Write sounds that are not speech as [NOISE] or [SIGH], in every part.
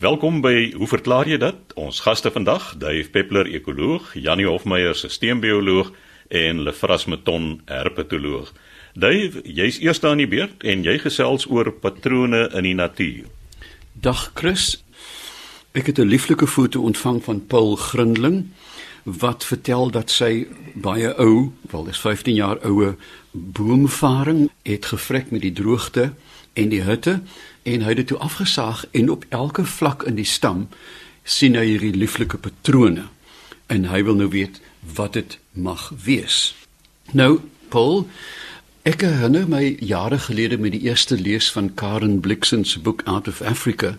Welkom by Hoe verklaar jy dit? Ons gaste vandag, Dave Peppler, ekoloog, Janie Hofmeyer, sisteembioloog en Lefras Meton, herpetoloog. Dave, jy's eers daar in die beurt en jy gesels oor patrone in die natuur. Dag Chris. Ek het 'n lieflike foto ontvang van Paul Grindling wat vertel dat sy baie ou, wel dis 15 jaar oue boomvaring het gevrek met die droogte en die hitte en hy het dit toe afgesaag en op elke vlak in die stam sien hy hierdie lieflike patrone en hy wil nou weet wat dit mag wees. Nou Paul Ek herinner my jare gelede met die eerste lees van Karen Blixen se boek Out of Africa,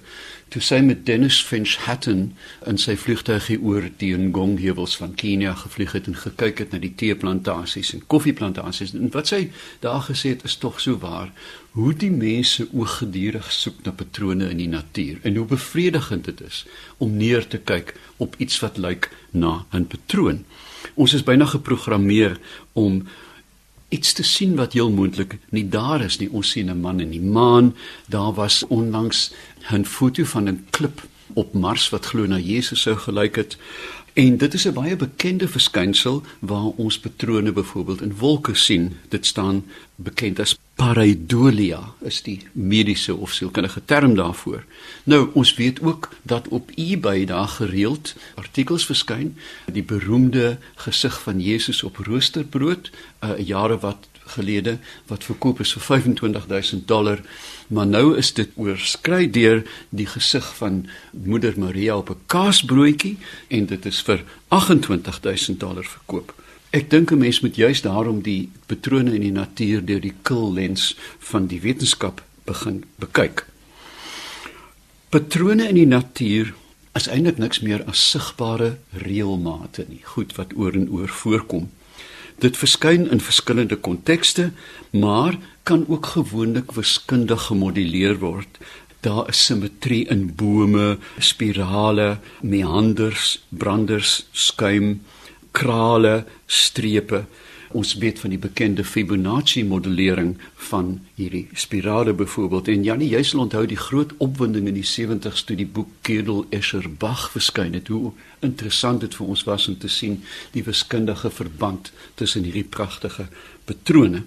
toe sy met Dennis Finch Hatton in sy vliegtuigie oor die Ngong-heuwels van Kenia gevlieg het en gekyk het na die teeplantasies en koffieplantasies. En wat sy daar gesê het is tog so waar, hoe die mense ooggedurig soek na patrone in die natuur en hoe bevredigend dit is om neer te kyk op iets wat lyk na 'n patroon. Ons is byna geprogrammeer om iets te sien wat heel moontlik nie daar is nie. Ons sien 'n man in die maan. Daar was onlangs 'n foto van 'n klip op Mars wat glo na Jesus sou gelyk het. En dit is 'n baie bekende verskynsel waar ons patrone byvoorbeeld in wolke sien. Dit staan bekend as pareidolia is die mediese of sielkundige term daarvoor. Nou ons weet ook dat op eBay daar gereeld artikels verskyn die beroemde gesig van Jesus op roosterbrood 'n uh, jare wat gelede wat verkoop is vir 25000 dollar maar nou is dit oorskry deur die gesig van moeder Maria op 'n kaasbroodjie en dit is vir 28000 dollar verkoop. Ek dink 'n mens moet juis daarom die patrone in die natuur deur die kil lens van die wetenskap begin bekyk. Patrone in die natuur is eintlik niks meer as sigbare reëlmate nie, goed wat oor en oor voorkom. Dit verskyn in verskillende kontekste, maar kan ook gewoonlik wiskundig gemodelleer word. Daar is simmetrie in bome, spirale, meanders, branders, skuim, krale, strepe. Ons weet van die bekende Fibonacci modellering van hierdie spirale byvoorbeeld en Janie jy sal onthou die groot opwinding in die 70's toe die boek Kedel Escher Bach verskyn het hoe interessant dit vir ons was om te sien die wiskundige verband tussen hierdie pragtige patrone.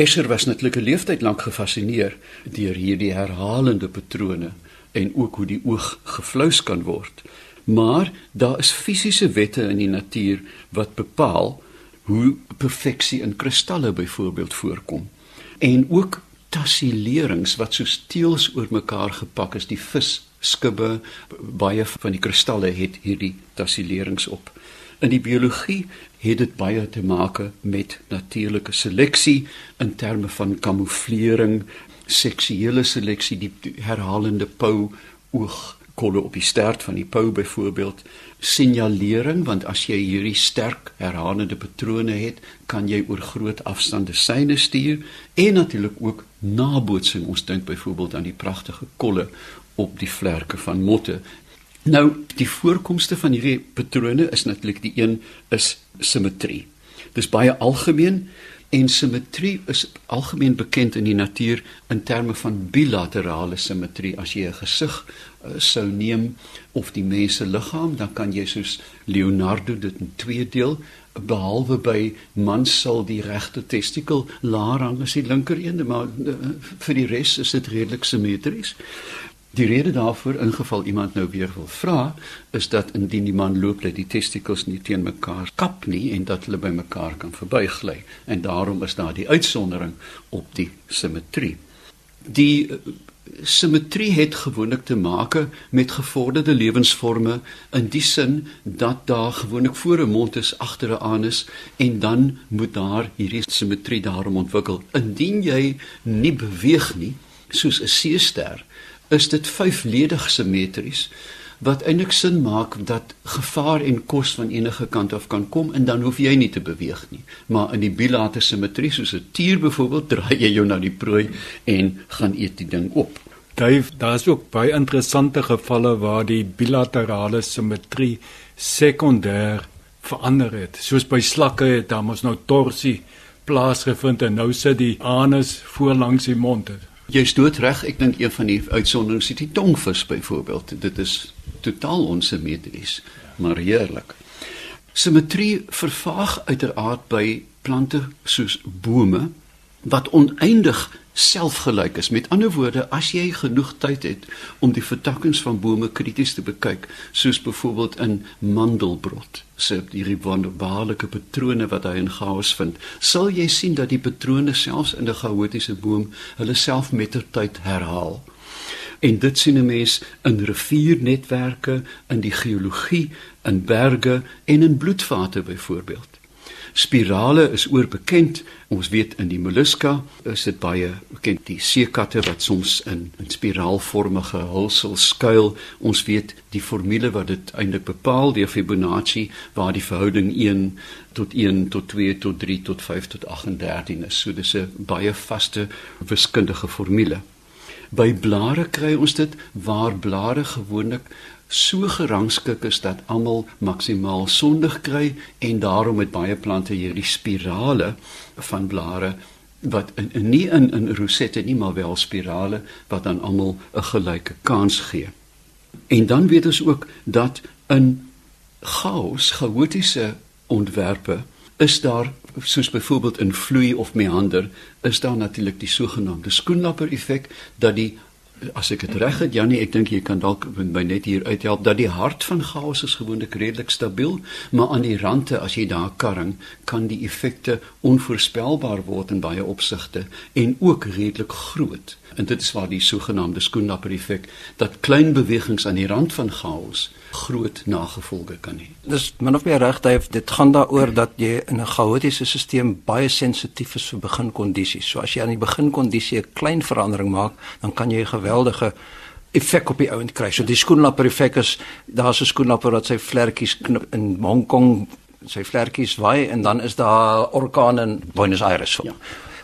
Escher was natuurlik 'n leeftyd lank gefassineer deur hierdie herhalende patrone en ook hoe die oog gevlous kan word. Maar daar is fisiese wette in die natuur wat bepaal hoe perfeksie in kristalle byvoorbeeld voorkom. En ook tassilerings wat so steels oor mekaar gepak is. Die vis skubbe baie van die kristalle het hierdie tassilerings op. In die biologie het dit baie te maak met natuurlike seleksie in terme van kamouflering seksuele seleksie die herhalende pou oog kolle op die stert van die pou byvoorbeeld signalering want as jy hierdie sterk herhalende patrone het kan jy oor groot afstande syne stuur en natuurlik ook nabootsing. Ons dink byvoorbeeld aan die pragtige kolle op die vlerke van motte. Nou die voorkomste van hierdie patrone is natuurlik die een is simmetrie dis baie algemeen En simmetrie is algemeen bekend in die natuur in terme van bilaterale simmetrie. As jy 'n gesig uh, sou neem of die mens se liggaam, dan kan jy soos Leonardo dit in twee deel, behalwe by mans sal die regte testikel laer hang as die linker een, maar uh, vir die res is dit redelik simmetries. Die rede daarvoor ingeval iemand nou weer wil vra is dat indien die man loop dat die testikels nie teen mekaar kap nie en dat hulle by mekaar kan verbygly en daarom is daar die uitsondering op die simmetrie. Die uh, simmetrie het gewoonlik te maak met gevorderde lewensvorme in die sin dat daar gewoonlik voor 'n mond is, agter 'n anus en dan moet daar hierdie simmetrie daarom ontwikkel. Indien jy nie beweeg nie soos 'n seester is dit vyfledig simmetries wat eintlik sin maak dat gevaar en kos van enige kant af kan kom en dan hoef jy nie te beweeg nie. Maar in die bilaterale simmetrie soos 'n tier byvoorbeeld [LAUGHS] draai jy jou na die prooi en gaan eet die ding op. Dave, daar's ook baie interessante gevalle waar die bilaterale simmetrie sekondêr verander het. Soos by slakke het daar mos nou torsie plaasgevind en nou sit die anus voor langs die mond. Jy's doodreg. Ek dink een van die uitsonderings is die tongvis byvoorbeeld. Dit is totaal onsimmetries, maar heerlik. Simmetrie vervaag uiteraard by plante soos bome wat oneindig selfgelyk is. Met ander woorde, as jy genoeg tyd het om die vertakkings van bome krities te bekyk, soos byvoorbeeld in mandelbrot, se hierdie wonderbaarlike patrone wat hy in chaos vind, sal jy sien dat die patrone selfs in 'n chaotiese boom hulle self mettertyd herhaal. En dit sien 'n mens in riviernetwerke, in die geologie, in berge en in bloedvate byvoorbeeld. Spirale is oorbekend. Ons weet in die molluska is dit baie bekend die seekatte wat soms in in spiraalvormige hulsel skuil. Ons weet die formule wat dit eintlik bepaal deur Fibonacci waar die verhouding 1 tot 1 tot 2 tot 3 tot 5 tot 38 is. So dis 'n baie vaste wiskundige formule. By blare kry ons dit waar blare gewoonlik so gerangskik is dat almal maksimaal sondig kry en daarom met baie plante hierdie spirale van blare wat in, in nie in in rosette nie maar wel spirale wat aan almal 'n gelyke kans gee. En dan weet ons ook dat in chaos, chaotiese ontwerpe is daar soos byvoorbeeld in vloei of meander is daar natuurlik die sogenaamde skoenlapper effek dat die as ek dit reg het Jannie, ek dink jy kan dalk my net hier uithelp dat die hart van chaos is gewoonlik redelik stabiel, maar aan die rande as jy daar karring, kan die effekte onvoorspelbaar word in baie opsigte en ook redelik groot. En dit is waar die sogenaamde skoenlapper effek dat klein bewegings aan die rand van chaos groot nagevolge kan hê. Dis min of meer reg, dit gaan daaroor [CLEARS THROAT] dat jy in 'n chaotiese stelsel baie sensitief is vir beginkondisies. So as jy aan die beginkondisie 'n klein verandering maak, dan kan jy 'n geweldige effek op die ouend kry. So die skoenlapper effek is daar's 'n skoenlapper wat sy vlekkies knip in Hong Kong, sy vlekkies waai en dan is daar orkane in Buenos Aires. So. Ja.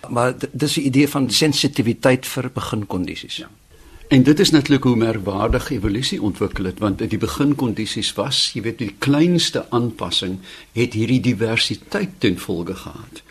Maar dis die idee van sensitiwiteit vir beginkondisies. Ja. En dit is natuurlik hoe merkwaardig evolusie ontwikkel het want in die beginkondisies was, jy weet, die kleinste aanpassing het hierdie diversiteit ten gevolge gehad.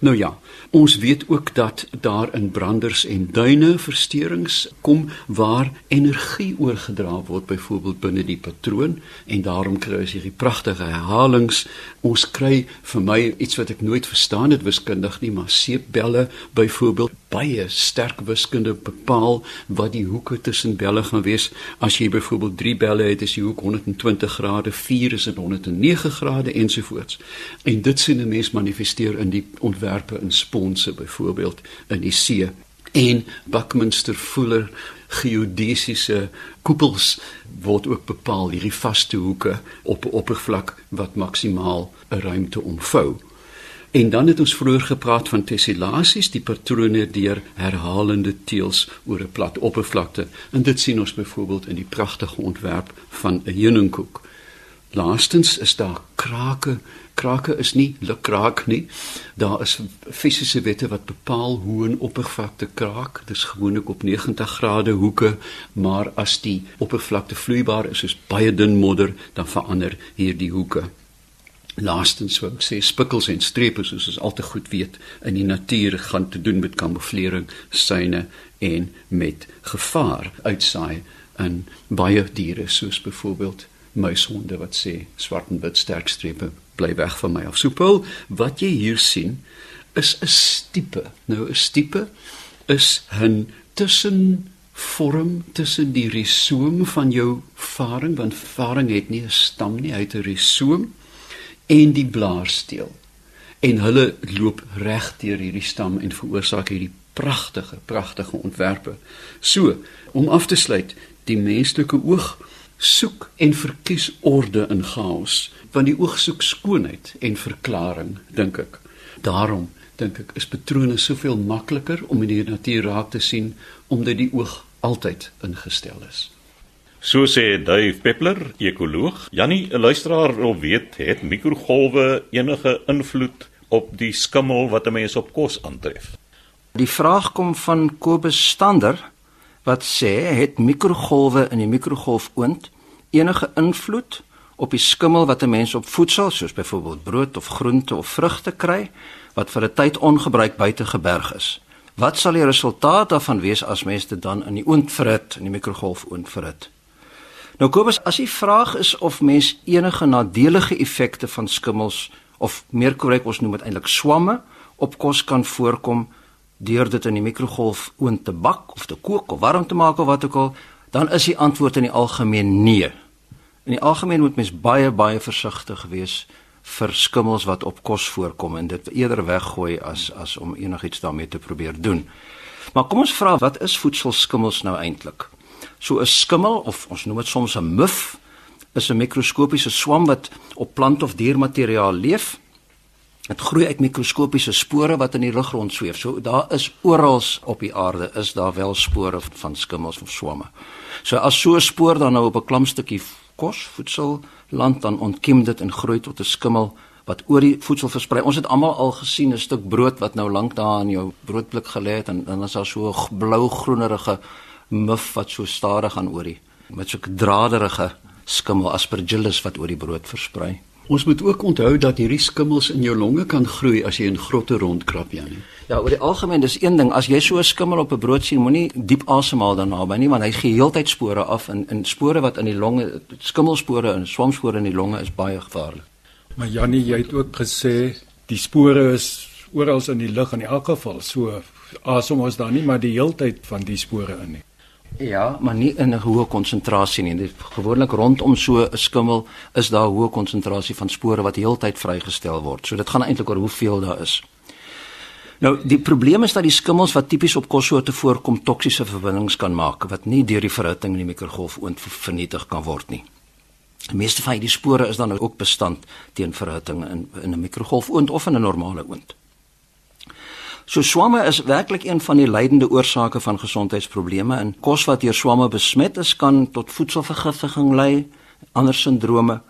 Nou ja, ons weet ook dat daar in branders en duine versteurings kom waar energie oorgedra word byvoorbeeld binne die patroon en daarom kry ons hierdie pragtige herhalings. Ons kry vir my iets wat ek nooit verstaan het wiskundig nie, maar seepbelle byvoorbeeld baie sterk wiskunde bepaal wat die hoeke tussen belle gaan wees. As jy byvoorbeeld 3 belle het, is die hoek 120 grade, 4 is 109 grade ensovoorts. En dit sien 'n mens manifesteer in die ontwerpe in sponse byvoorbeeld in die see en Buckminster Fuller geodesiese koepels word ook bepaal hierdie vaste hoeke op 'n oppervlak wat maksimaal 'n ruimte omvou. En dan het ons vroeër gepraat van tessellasies, die patrone deur herhalende teels oor 'n plat oppervlakte. En dit sien ons byvoorbeeld in die pragtige ontwerp van 'n heuningkoek. Laastens is daar krake. Krake is nie lukraak nie. Daar is fisiese wette wat bepaal hoe 'n oppervlakte kraak. Dit is gewoonlik op 90 grade hoeke, maar as die oppervlakte vloeibaar is, soos baie dun modder, dan verander hierdie hoeke. Laastens wou ek sê spikkels en strepe soos ons al te goed weet in die natuur gaan te doen met kamouflering, syne en met gevaar uitsaai in baie diere soos byvoorbeeld muishonde wat sê swart en wit sterk strepe bly weg van my of soepel wat jy hier sien is 'n stipe nou 'n stipe is 'n tussen vorm tussen die risoom van jou varing want varing het nie 'n stam nie hy het 'n risoom en die blaarsteel. En hulle loop reg deur hierdie stam en veroorsaak hierdie pragtige, pragtige ontwerpe. So, om af te sluit, die menslike oog soek en verkies orde in chaos, want die oog soek skoonheid en verklaring, dink ek. Daarom dink ek is patrone soveel makliker om in die natuur raak te sien omdat die oog altyd ingestel is. So sê Dave Peppler, ekoloog. Jannie, 'n luisteraar wil weet, het mikrogolwe enige invloed op die skimmel wat 'n mens op kos aantref? Die vraag kom van Kobus Stander wat sê, het mikrogolwe in die mikrogolfoond enige invloed op die skimmel wat 'n mens op voedsel, soos byvoorbeeld brood of groente of vrugte kry, wat vir 'n tyd ongebruik buite geberg is? Wat sal die resultaat daarvan wees as mense dit dan in die oond verhit, in die mikrogolf oond verhit? Nou Kobus, as die vraag is of mens enige nadelige effekte van skimmels of meer korrek ons noem dit eintlik swamme op kos kan voorkom deur dit in die mikrogolf oond te bak of te kook of warm te maak of wat ook al, dan is die antwoord in die algemeen nee. In die algemeen moet mens baie baie versigtig wees vir skimmels wat op kos voorkom en dit eerder weggooi as as om enigiets daarmee te probeer doen. Maar kom ons vra wat is voedselskimmels nou eintlik? So 'n skimmel of ons noem dit soms 'n muf is 'n mikroskopiese swam wat op plant of diermateriaal leef. Dit groei uit mikroskopiese spore wat in die lug rond sweef. So daar is oral op die aarde is daar wel spore van skimmels of swamme. So as so 'n spoor dan nou op 'n klampstukkie kos, voedsel land dan ontkiem dit en groei tot 'n skimmel wat oor die voedsel versprei. Ons het almal al gesien 'n stuk brood wat nou lank daar in jou broodblik gelê het en dan is daar so 'n blou-groenerige muf wat so stadig aan oor die met so 'n draderige skimmel aspergillus wat oor die brood versprei. Ons moet ook onthou dat hierdie skimmels in jou longe kan groei as jy in grotte rondkrap, Janie. Ja, oor die algemeen dis een ding, as jy so 'n skimmel op 'n brood sien, moenie diep asemhaal daarna by nie, want hy gee heeltyd spore af en in spore wat in die longe, skimmelspore en swamspore in die longe is baie gevaarlik. Maar Jannie, jy het ook gesê die spore is oral in die lug in elk geval. So asem ons daar nie maar die heeltyd van die spore in nie. Ja, maar nie in 'n hoë konsentrasie nie. Dit gewoonlik rondom so 'n skimmel is daar hoë konsentrasie van spore wat heeltyd vrygestel word. So dit gaan eintlik oor hoeveel daar is. Nou, die probleem is dat die skimmels wat tipies op kossoorte voorkom toksiese verbindings kan maak wat nie deur die verhitting in die mikrogolf oond vernietig kan word nie. Die meeste van hierdie spore is dan ook bestand teen verhitting in in 'n mikrogolf oond of in 'n normale oond. So swamme is werklik een van die leidende oorsake van gesondheidsprobleme en kos wat deur swamme besmet is kan tot voedselvergiftiging lei, ander sindrome.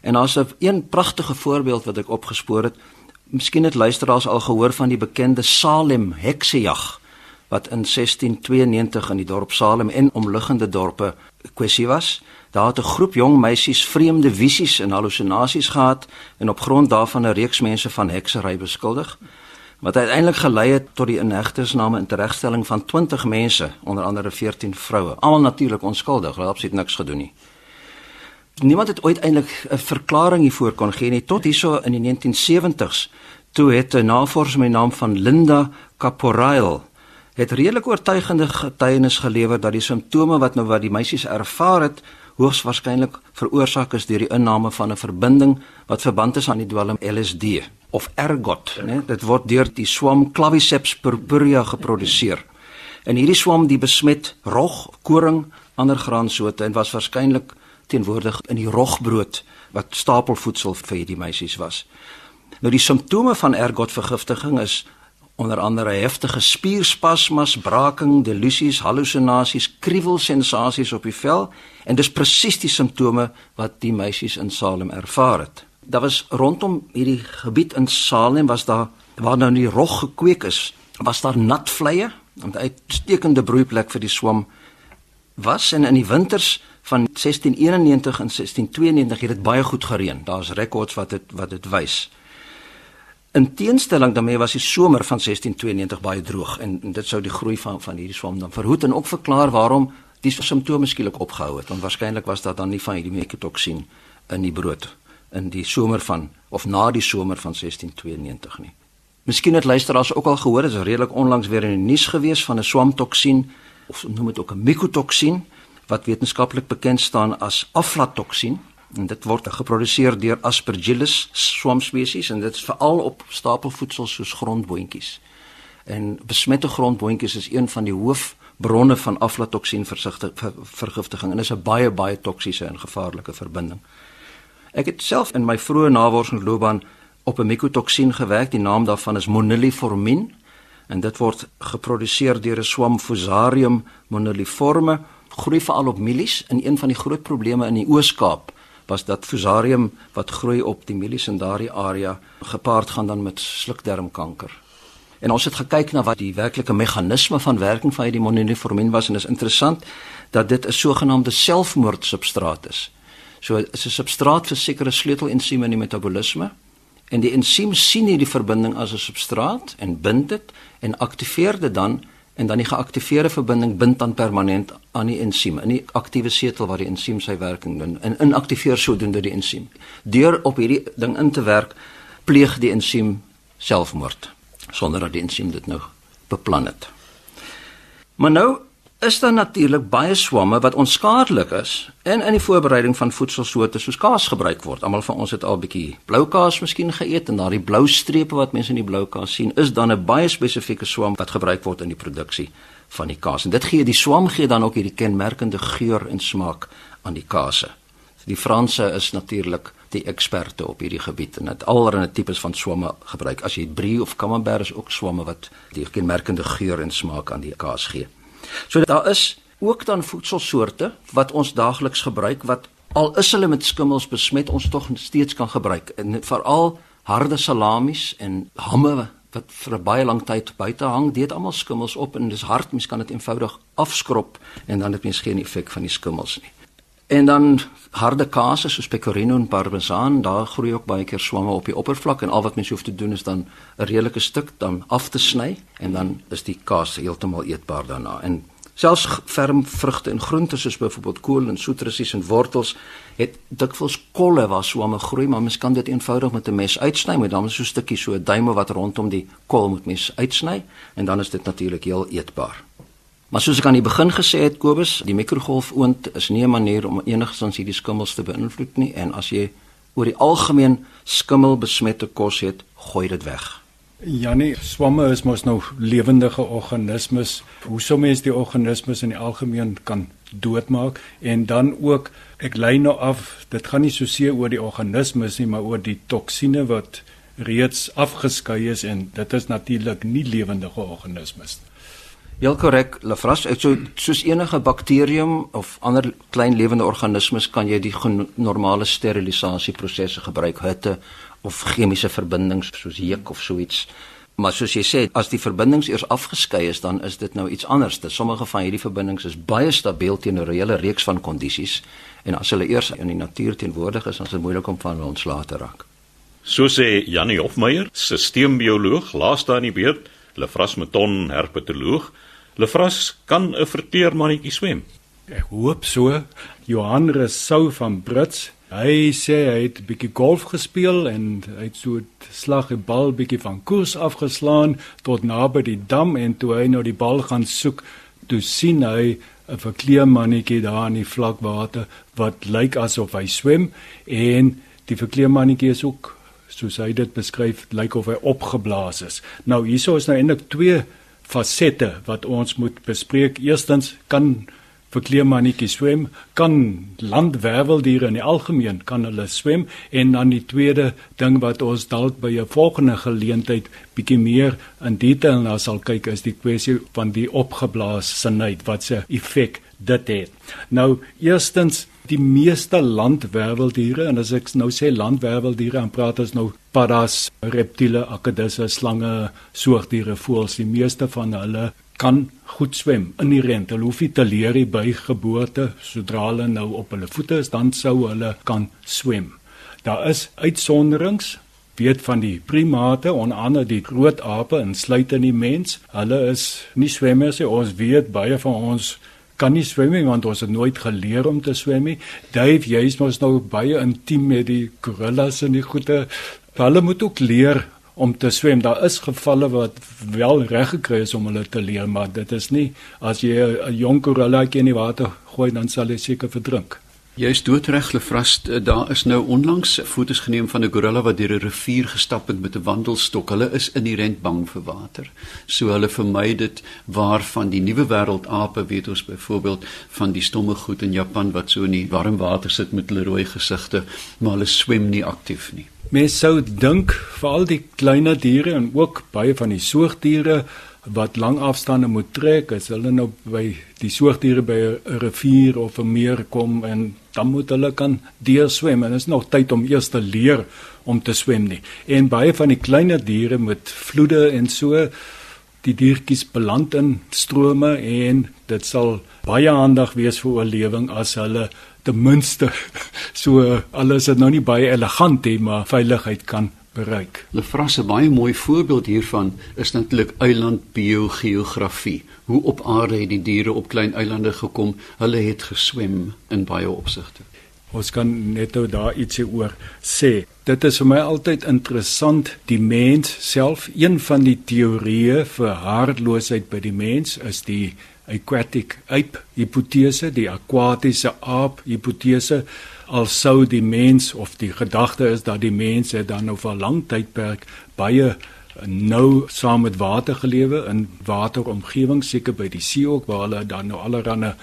En daar's 'n een pragtige voorbeeld wat ek opgespoor het. Miskien het luisteraars al gehoor van die bekende Salem heksejag wat in 1692 in die dorp Salem en omliggende dorpe kwessie was. Daar het 'n groep jong meisies vreemde visies en halusinasies gehad en op grond daarvan 'n reeks mense van heksery beskuldig wat uiteindelik gelei het tot die inhegtersname en teregstelling van 20 mense, onder andere 14 vroue, almal natuurlik onskuldig, hulle het absoluut niks gedoen nie. Niemand het ooit eintlik 'n verklaring hiervoor kon gee nie tot hierso in die 1970s, toe het 'n navorser met die naam van Linda Caporail het redelik oortuigende getuienis gelewer dat die simptome wat nou wat die meisies ervaar het hoogs waarskynlik veroorsaak is deur die inname van 'n verbinding wat verband is aan die dwelm LSD of ergot, né? Dit word deur die swam Claviceps purpurea geproduseer. En hierdie swam die besmet rog, koring, ander graansoorte en was waarskynlik teenwoordig in die rogbrood wat stapelvoedsel vir hierdie meisies was. Nou die simptome van ergot vergiftiging is onder andere heftige spierspasmas, braking, delusies, halusinasies, kriewelsensasies op die vel en dis presies die simptome wat die meisies in Salem ervaar het daar was rondom hierdie gebied in Salem was daar waar nou die rog gekweek is, was daar nat vleie, 'n uitstekende broeiplek vir die swam was en in die winters van 1691 en 1692 het dit baie goed gereën. Daar's rekords wat dit wat dit wys. In teenstelling daarmee was die somer van 1692 baie droog en, en dit sou die groei van van hierdie swam dan verhoed en ook verklaar waarom die simptome skielik opgehou het want waarskynlik was daar dan nie van hierdie mekotoksin in die brood in die somer van of na die somer van 1692 nie. Miskien het luisteraars ook al gehoor, dit is redelik onlangs weer in die nuus gewees van 'n swamtoksien of noem dit ook 'n mikotoksin wat wetenskaplik bekend staan as aflatoksin en dit word geproduseer deur Aspergillus swamspesies en dit is veral op stapelvoedsel soos grondboontjies. En besmette grondboontjies is een van die hoofbronne van aflatoksin vergiftiging en is 'n baie baie toksiese en gevaarlike verbinding. Ek het self in my vroeë navorsingsloopbaan op 'n mikotoksin gewerk. Die naam daarvan is moniliformin en dit word geproduseer deur 'n swam Fusarium moniliforme, groei veral op mielies. En een van die groot probleme in die Oos-Kaap was dat Fusarium wat groei op die mielies in daardie area gepaard gaan dan met slukdarmkanker. En ons het gekyk na wat die werklike meganisme van werking van hierdie moniliformin was en dit is interessant dat dit 'n sogenaamde selfmoordsubstraat is. So is 'n substraat vir sekere sleutelensieme in die metabolisme En die ensiem sien hierdie verbinding as 'n substraat en bind dit en aktiveer dit dan en dan die geaktiveerde verbinding bind dan permanent aan die ensiem in die aktiewe setel waar die ensiem sy werking doen en inaktiveer sodoende die ensiem. Deur op hierdie ding in te werk, pleeg die ensiem selfmoord sonder dat die ensiem dit nou beplan het. Maar nou is daar natuurlik baie swamme wat onskadelik is en in die voorbereiding van voedselsoorte soos kaas gebruik word. Almal van ons het al 'n bietjie blou kaas miskien geëet en daardie blou strepe wat mense in die blou kaas sien, is dan 'n baie spesifieke swam wat gebruik word in die produksie van die kaas. En dit gee die swam gee dan ook hierdie kenmerkende geur en smaak aan die kase. Die Franse is natuurlik die eksperte op hierdie gebied en het allerlei tipes van swamme gebruik. As jy brie of camembert is ook swamme wat die kenmerkende geur en smaak aan die kaas gee. So daar is ook dan voedselsoorte wat ons daagliks gebruik wat al is hulle met skimmels besmet ons tog steeds kan gebruik en veral harde salamies en hamme wat vir 'n baie lang tyd buite hang, dit almal skimmels op en dis hard, mens kan dit eenvoudig afskrob en dan het mens geen effek van die skimmels nie. En dan harde kase soos pecorino en parmesan, daar groei ook baie keer swamme op die oppervlak en al wat mens hoef te doen is dan 'n redelike stuk dan af te sny en dan is die kaas heeltemal eetbaar daarna. En selfs ferm vrugte en groente soos byvoorbeeld kool en soetrusies en wortels het dikwels kolle waar swamme groei, maar mens kan dit eenvoudig met 'n mes uitsny, met dan so 'n stukkie so 'n duim wat rondom die kol moet mens uitsny en dan is dit natuurlik heel eetbaar. Maar soos ek aan die begin gesê het Kobus, die mikrogolfoond is nie 'n manier om enigsins hierdie skimmels te beïnvloed nie en as jy oor die algemeen skimmelbesmette kos het, gooi dit weg. Janie, swamme is mos nou lewendige organismes. Hoe sou mens die organismes in die algemeen kan doodmaak en dan ook ek lei nou af, dit gaan nie so seer oor die organismes nie, maar oor die toksine wat reeds afgeskei is en dit is natuurlik nie lewendige organismes nie. Heel korrek, Lafras, so soos enige bakterium of ander klein lewende organismes kan jy die normale sterilisasieprosesse gebruik, hitte of chemiese verbindings soos heek of so iets. Maar soos jy sê, as die verbindings eers afgeskei is, dan is dit nou iets anders. Dit sommige van hierdie verbindings is baie stabiel teenoor 'n hele reeks van kondisies en as hulle eers in die natuur teenwoordig is, dan is dit moeilik om van hulle ontslae te raak. So sê Janie Hofmeyer, sisteembioloog, laaste aan die beurt, Lefras Meton, herpetoloog. Lefras kan 'n verteermannetjie swem. Ek hoop so. Johan Resou van Brits, hy sê hy het 'n bietjie golf gespeel en hy het so 'n slag 'n bal bietjie van koers afgeslaan tot naby die dam en toe hy nou die bal gaan soek, toe sien hy 'n verkleermannetjie daar in die vlakwater wat lyk asof hy swem en die verkleermannetjie is ook soos hy dit beskryf, lyk of hy opgeblaas is. Nou hierso is nou eintlik twee fasette wat ons moet bespreek. Eerstens kan verkleermannetjies swem, kan landwerweldiere in die algemeen kan hulle swem en dan die tweede ding wat ons dalk by 'n volgende geleentheid bietjie meer in detail na sal kyk is die kwessie van die opgeblaasenheid wat se effek dit het. Nou eerstens die meeste landwerweldiere en as ek nou sê landwerweldiere dan praat ons nou paddas, reptiele, akedisse, slange, soogdiere, voëls, die meeste van hulle kan goed swem inherent. Hulle hoef nie te leer by geboorte sodra hulle nou op hulle voete is dan sou hulle kan swem. Daar is uitsonderings weet van die primate onder andere die groot ape insluitend die mens. Hulle is nie swemmers nie. Ons weet baie van ons kan nie swem nie want ons het nooit geleer om te swem nie. Dave, jy is mos nou baie intiem met die gorillas en die goeie. Hulle moet ook leer om te swem. Daar is gevalle wat wel reg gekry is om hulle te leer, maar dit is nie as jy 'n jong gorilla in die water gooi dan sal hy seker verdrink. Jy is doodreg gefrast. Eh, daar is nou onlangs foto's geneem van 'n gorilla wat deur 'n rivier gestap het met 'n wandelstok. Hulle is inherënt bang vir water. So hulle vermy dit waarvan die nuwe wêreldape weet ons byvoorbeeld van die stomme goed in Japan wat so in die warm water sit met hulle rooi gesigte, maar hulle swem nie aktief nie. Mens sou dink vir al die kleiner diere en ook baie van die soogdiere wat lang afstande moet trek as hulle nou by die soogdiere by 'n rivier of 'n meer kom en dan moet hulle kan deur swem en is nog tyd om eers te leer om te swem nie. En baie van die kleiner diere met vloede en so die diertjies beland in strome en dit sal baie handig wees vir oorlewing as hulle ten minste so alles is nou nie baie elegant nie maar veiligheid kan bereik. Lefras 'n baie mooi voorbeeld hiervan is natuurlik eilandbiogeografie. Hoe op aarde het die diere op klein eilande gekom? Hulle het geswem in baie opsigte. Ons kan net nou daar ietsie oor sê. Dit is vir my altyd interessant die mens self. Een van die teorieë vir hartloosheid by die mens is die aquatic ape hipotese, die akwatiese aap hipotese al sou die mens of die gedagte is dat die mense dan nou vir 'n lang tydperk baie nou saam met water gelewe in wateromgewing seker by die see ook waar hulle dan nou allerlei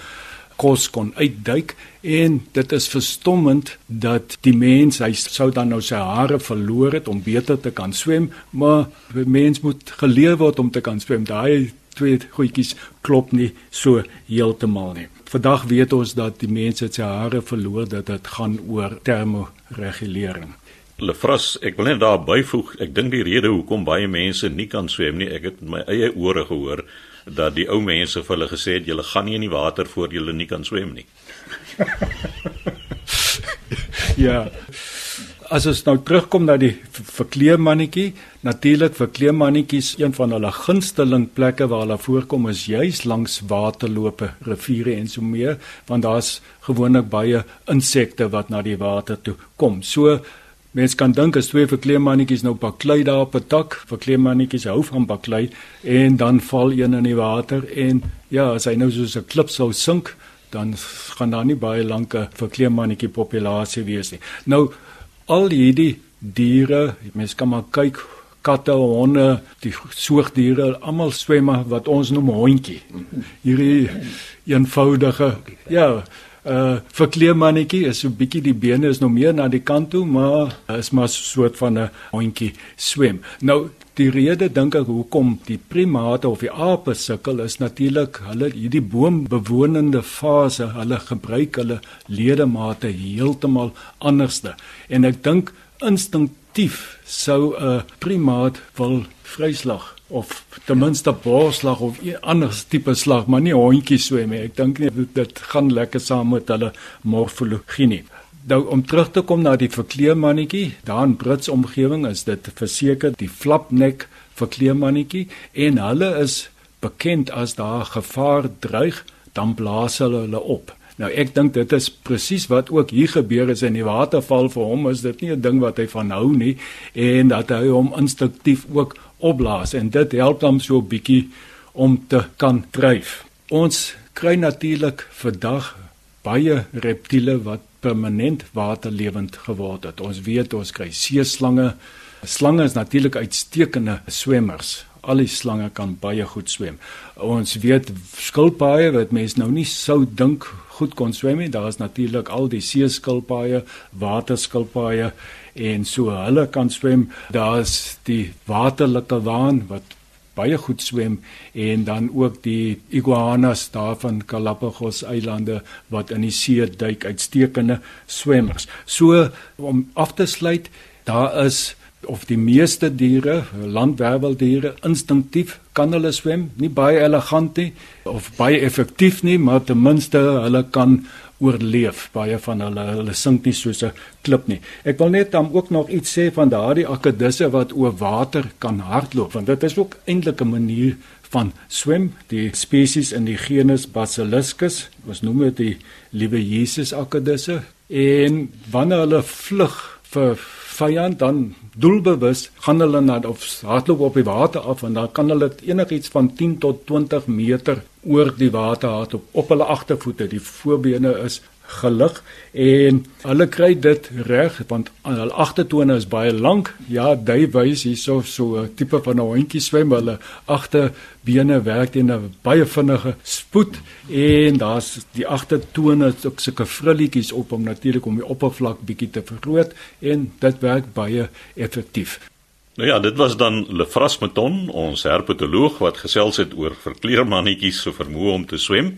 kos kon uitduik. En dit is verstommend dat die mens hy sou dan nou sy hare verloor het om beter te kan swem maar die mens moet geleer word om te kan swem. Daai twee goedjies klop nie so heeltemal nie Vandag weet ons dat die mense se hare verloor dat dit gaan oor termoregulering. Lefras, ek wil net daar byvoeg, ek dink die rede hoekom baie mense nie kan swem nie, ek het met my eie ore gehoor dat die ou mense vir hulle gesê het julle gaan nie in die water voor julle nie kan swem nie. [LAUGHS] ja as ons nou terugkom na die verkleemannetjie, natuurlik verkleemannetjies een van hulle gunsteling plekke waar hulle voorkom is juis langs waterloope, riviere en so meer, want daar's gewoonlik baie insekte wat na die water toe kom. So mens kan dink as twee verkleemannetjies nou baklei daar op 'n tak, verkleemannetjies hou van baklei en dan val een in die water en ja, as hy nou soos 'n klip sou sink, dan gaan daar nie baie lank 'n verkleemannetjie populasie wees nie. Nou al hierdie diere, mense kan maar kyk katte, honde, die soogdiere, almal swem wat ons noem hondjie. Hierdie eenvoudige ja, uh verkleemannetjie is so 'n bietjie die bene is nog meer na die kant toe, maar is maar so 'n soort van 'n hondjie swem. Nou Die rede dink ek hoekom die primate of die ape sukkel is natuurlik hulle hierdie boombewonende fase, hulle gebruik hulle ledemate heeltemal anderste. En ek dink instinktief sou 'n primaat wil vryslag of ten minste boorslag of 'n ander tipe slag, maar nie hondjie swem nie. Ek dink nie dit gaan lekker saam met hulle morfologie nie. Nou om terug te kom na die verkleemannetjie, daar in Brits omgewing is dit verseker die flapnek verkleemannetjie en hulle is bekend as daar gevaar dreig, dan blaas hulle hulle op. Nou ek dink dit is presies wat ook hier gebeur is in die waterval vir hom is dit nie 'n ding wat hy van hou nie en dat hy hom instinktief ook opblaas en dit help hom so 'n bietjie om te kan dryf. Ons kry natuurlik vandag baie reptiele wat permanent waterlewend geword het. Ons weet ons kry seeslange. Slange is natuurlik uitstekende swemmers. Al die slange kan baie goed swem. Ons weet skilpaaie wat mense nou nie sou dink goed kon swem nie. Daar is natuurlik al die seeskilpaaie, waterskilpaaie en so hulle kan swem. Daar's die waterlike waan wat baie goed swem en dan ook die iguanas daar van Galapagos eilande wat in die see duik uitstekende swemmers. So om af te sluit, daar is of die meeste diere, landwerweldiere instinktief kan hulle swem, nie baie elegant nie of baie effektief nie, maar ten minste hulle kan oorleef. Baie van hulle hulle sink nie soos 'n klip nie. Ek wil net dan ook nog iets sê van daardie akedisse wat oor water kan hardloop, want dit is ook eintlik 'n manier van swem. Die spesies in die genus Basiliscus, ons noem dit die liewe Jesus akedisse, en wanneer hulle vlug vir vyand dan doelbewus gaan hulle na of hardloop op die water af en dan kan hulle enigiets van 10 tot 20 meter oor die water hardloop op hulle agtervoete. Die voorbene is gelig en hulle kry dit reg want hulle agtertone is baie lank. Ja, dui wys hierso so 'n tipe van 'n hondjie swem hulle agterbene werk teen 'n baie vinnige spoed en daar's die agtertone ook sulke frilletjies op om natuurlik om die oppervlak bietjie te vergroot en dit werk baie effektief. Nou ja, dit was dan Lefras Meton, ons herpetoloog wat gesels het oor verkleermannetjies se vermoë om te swem.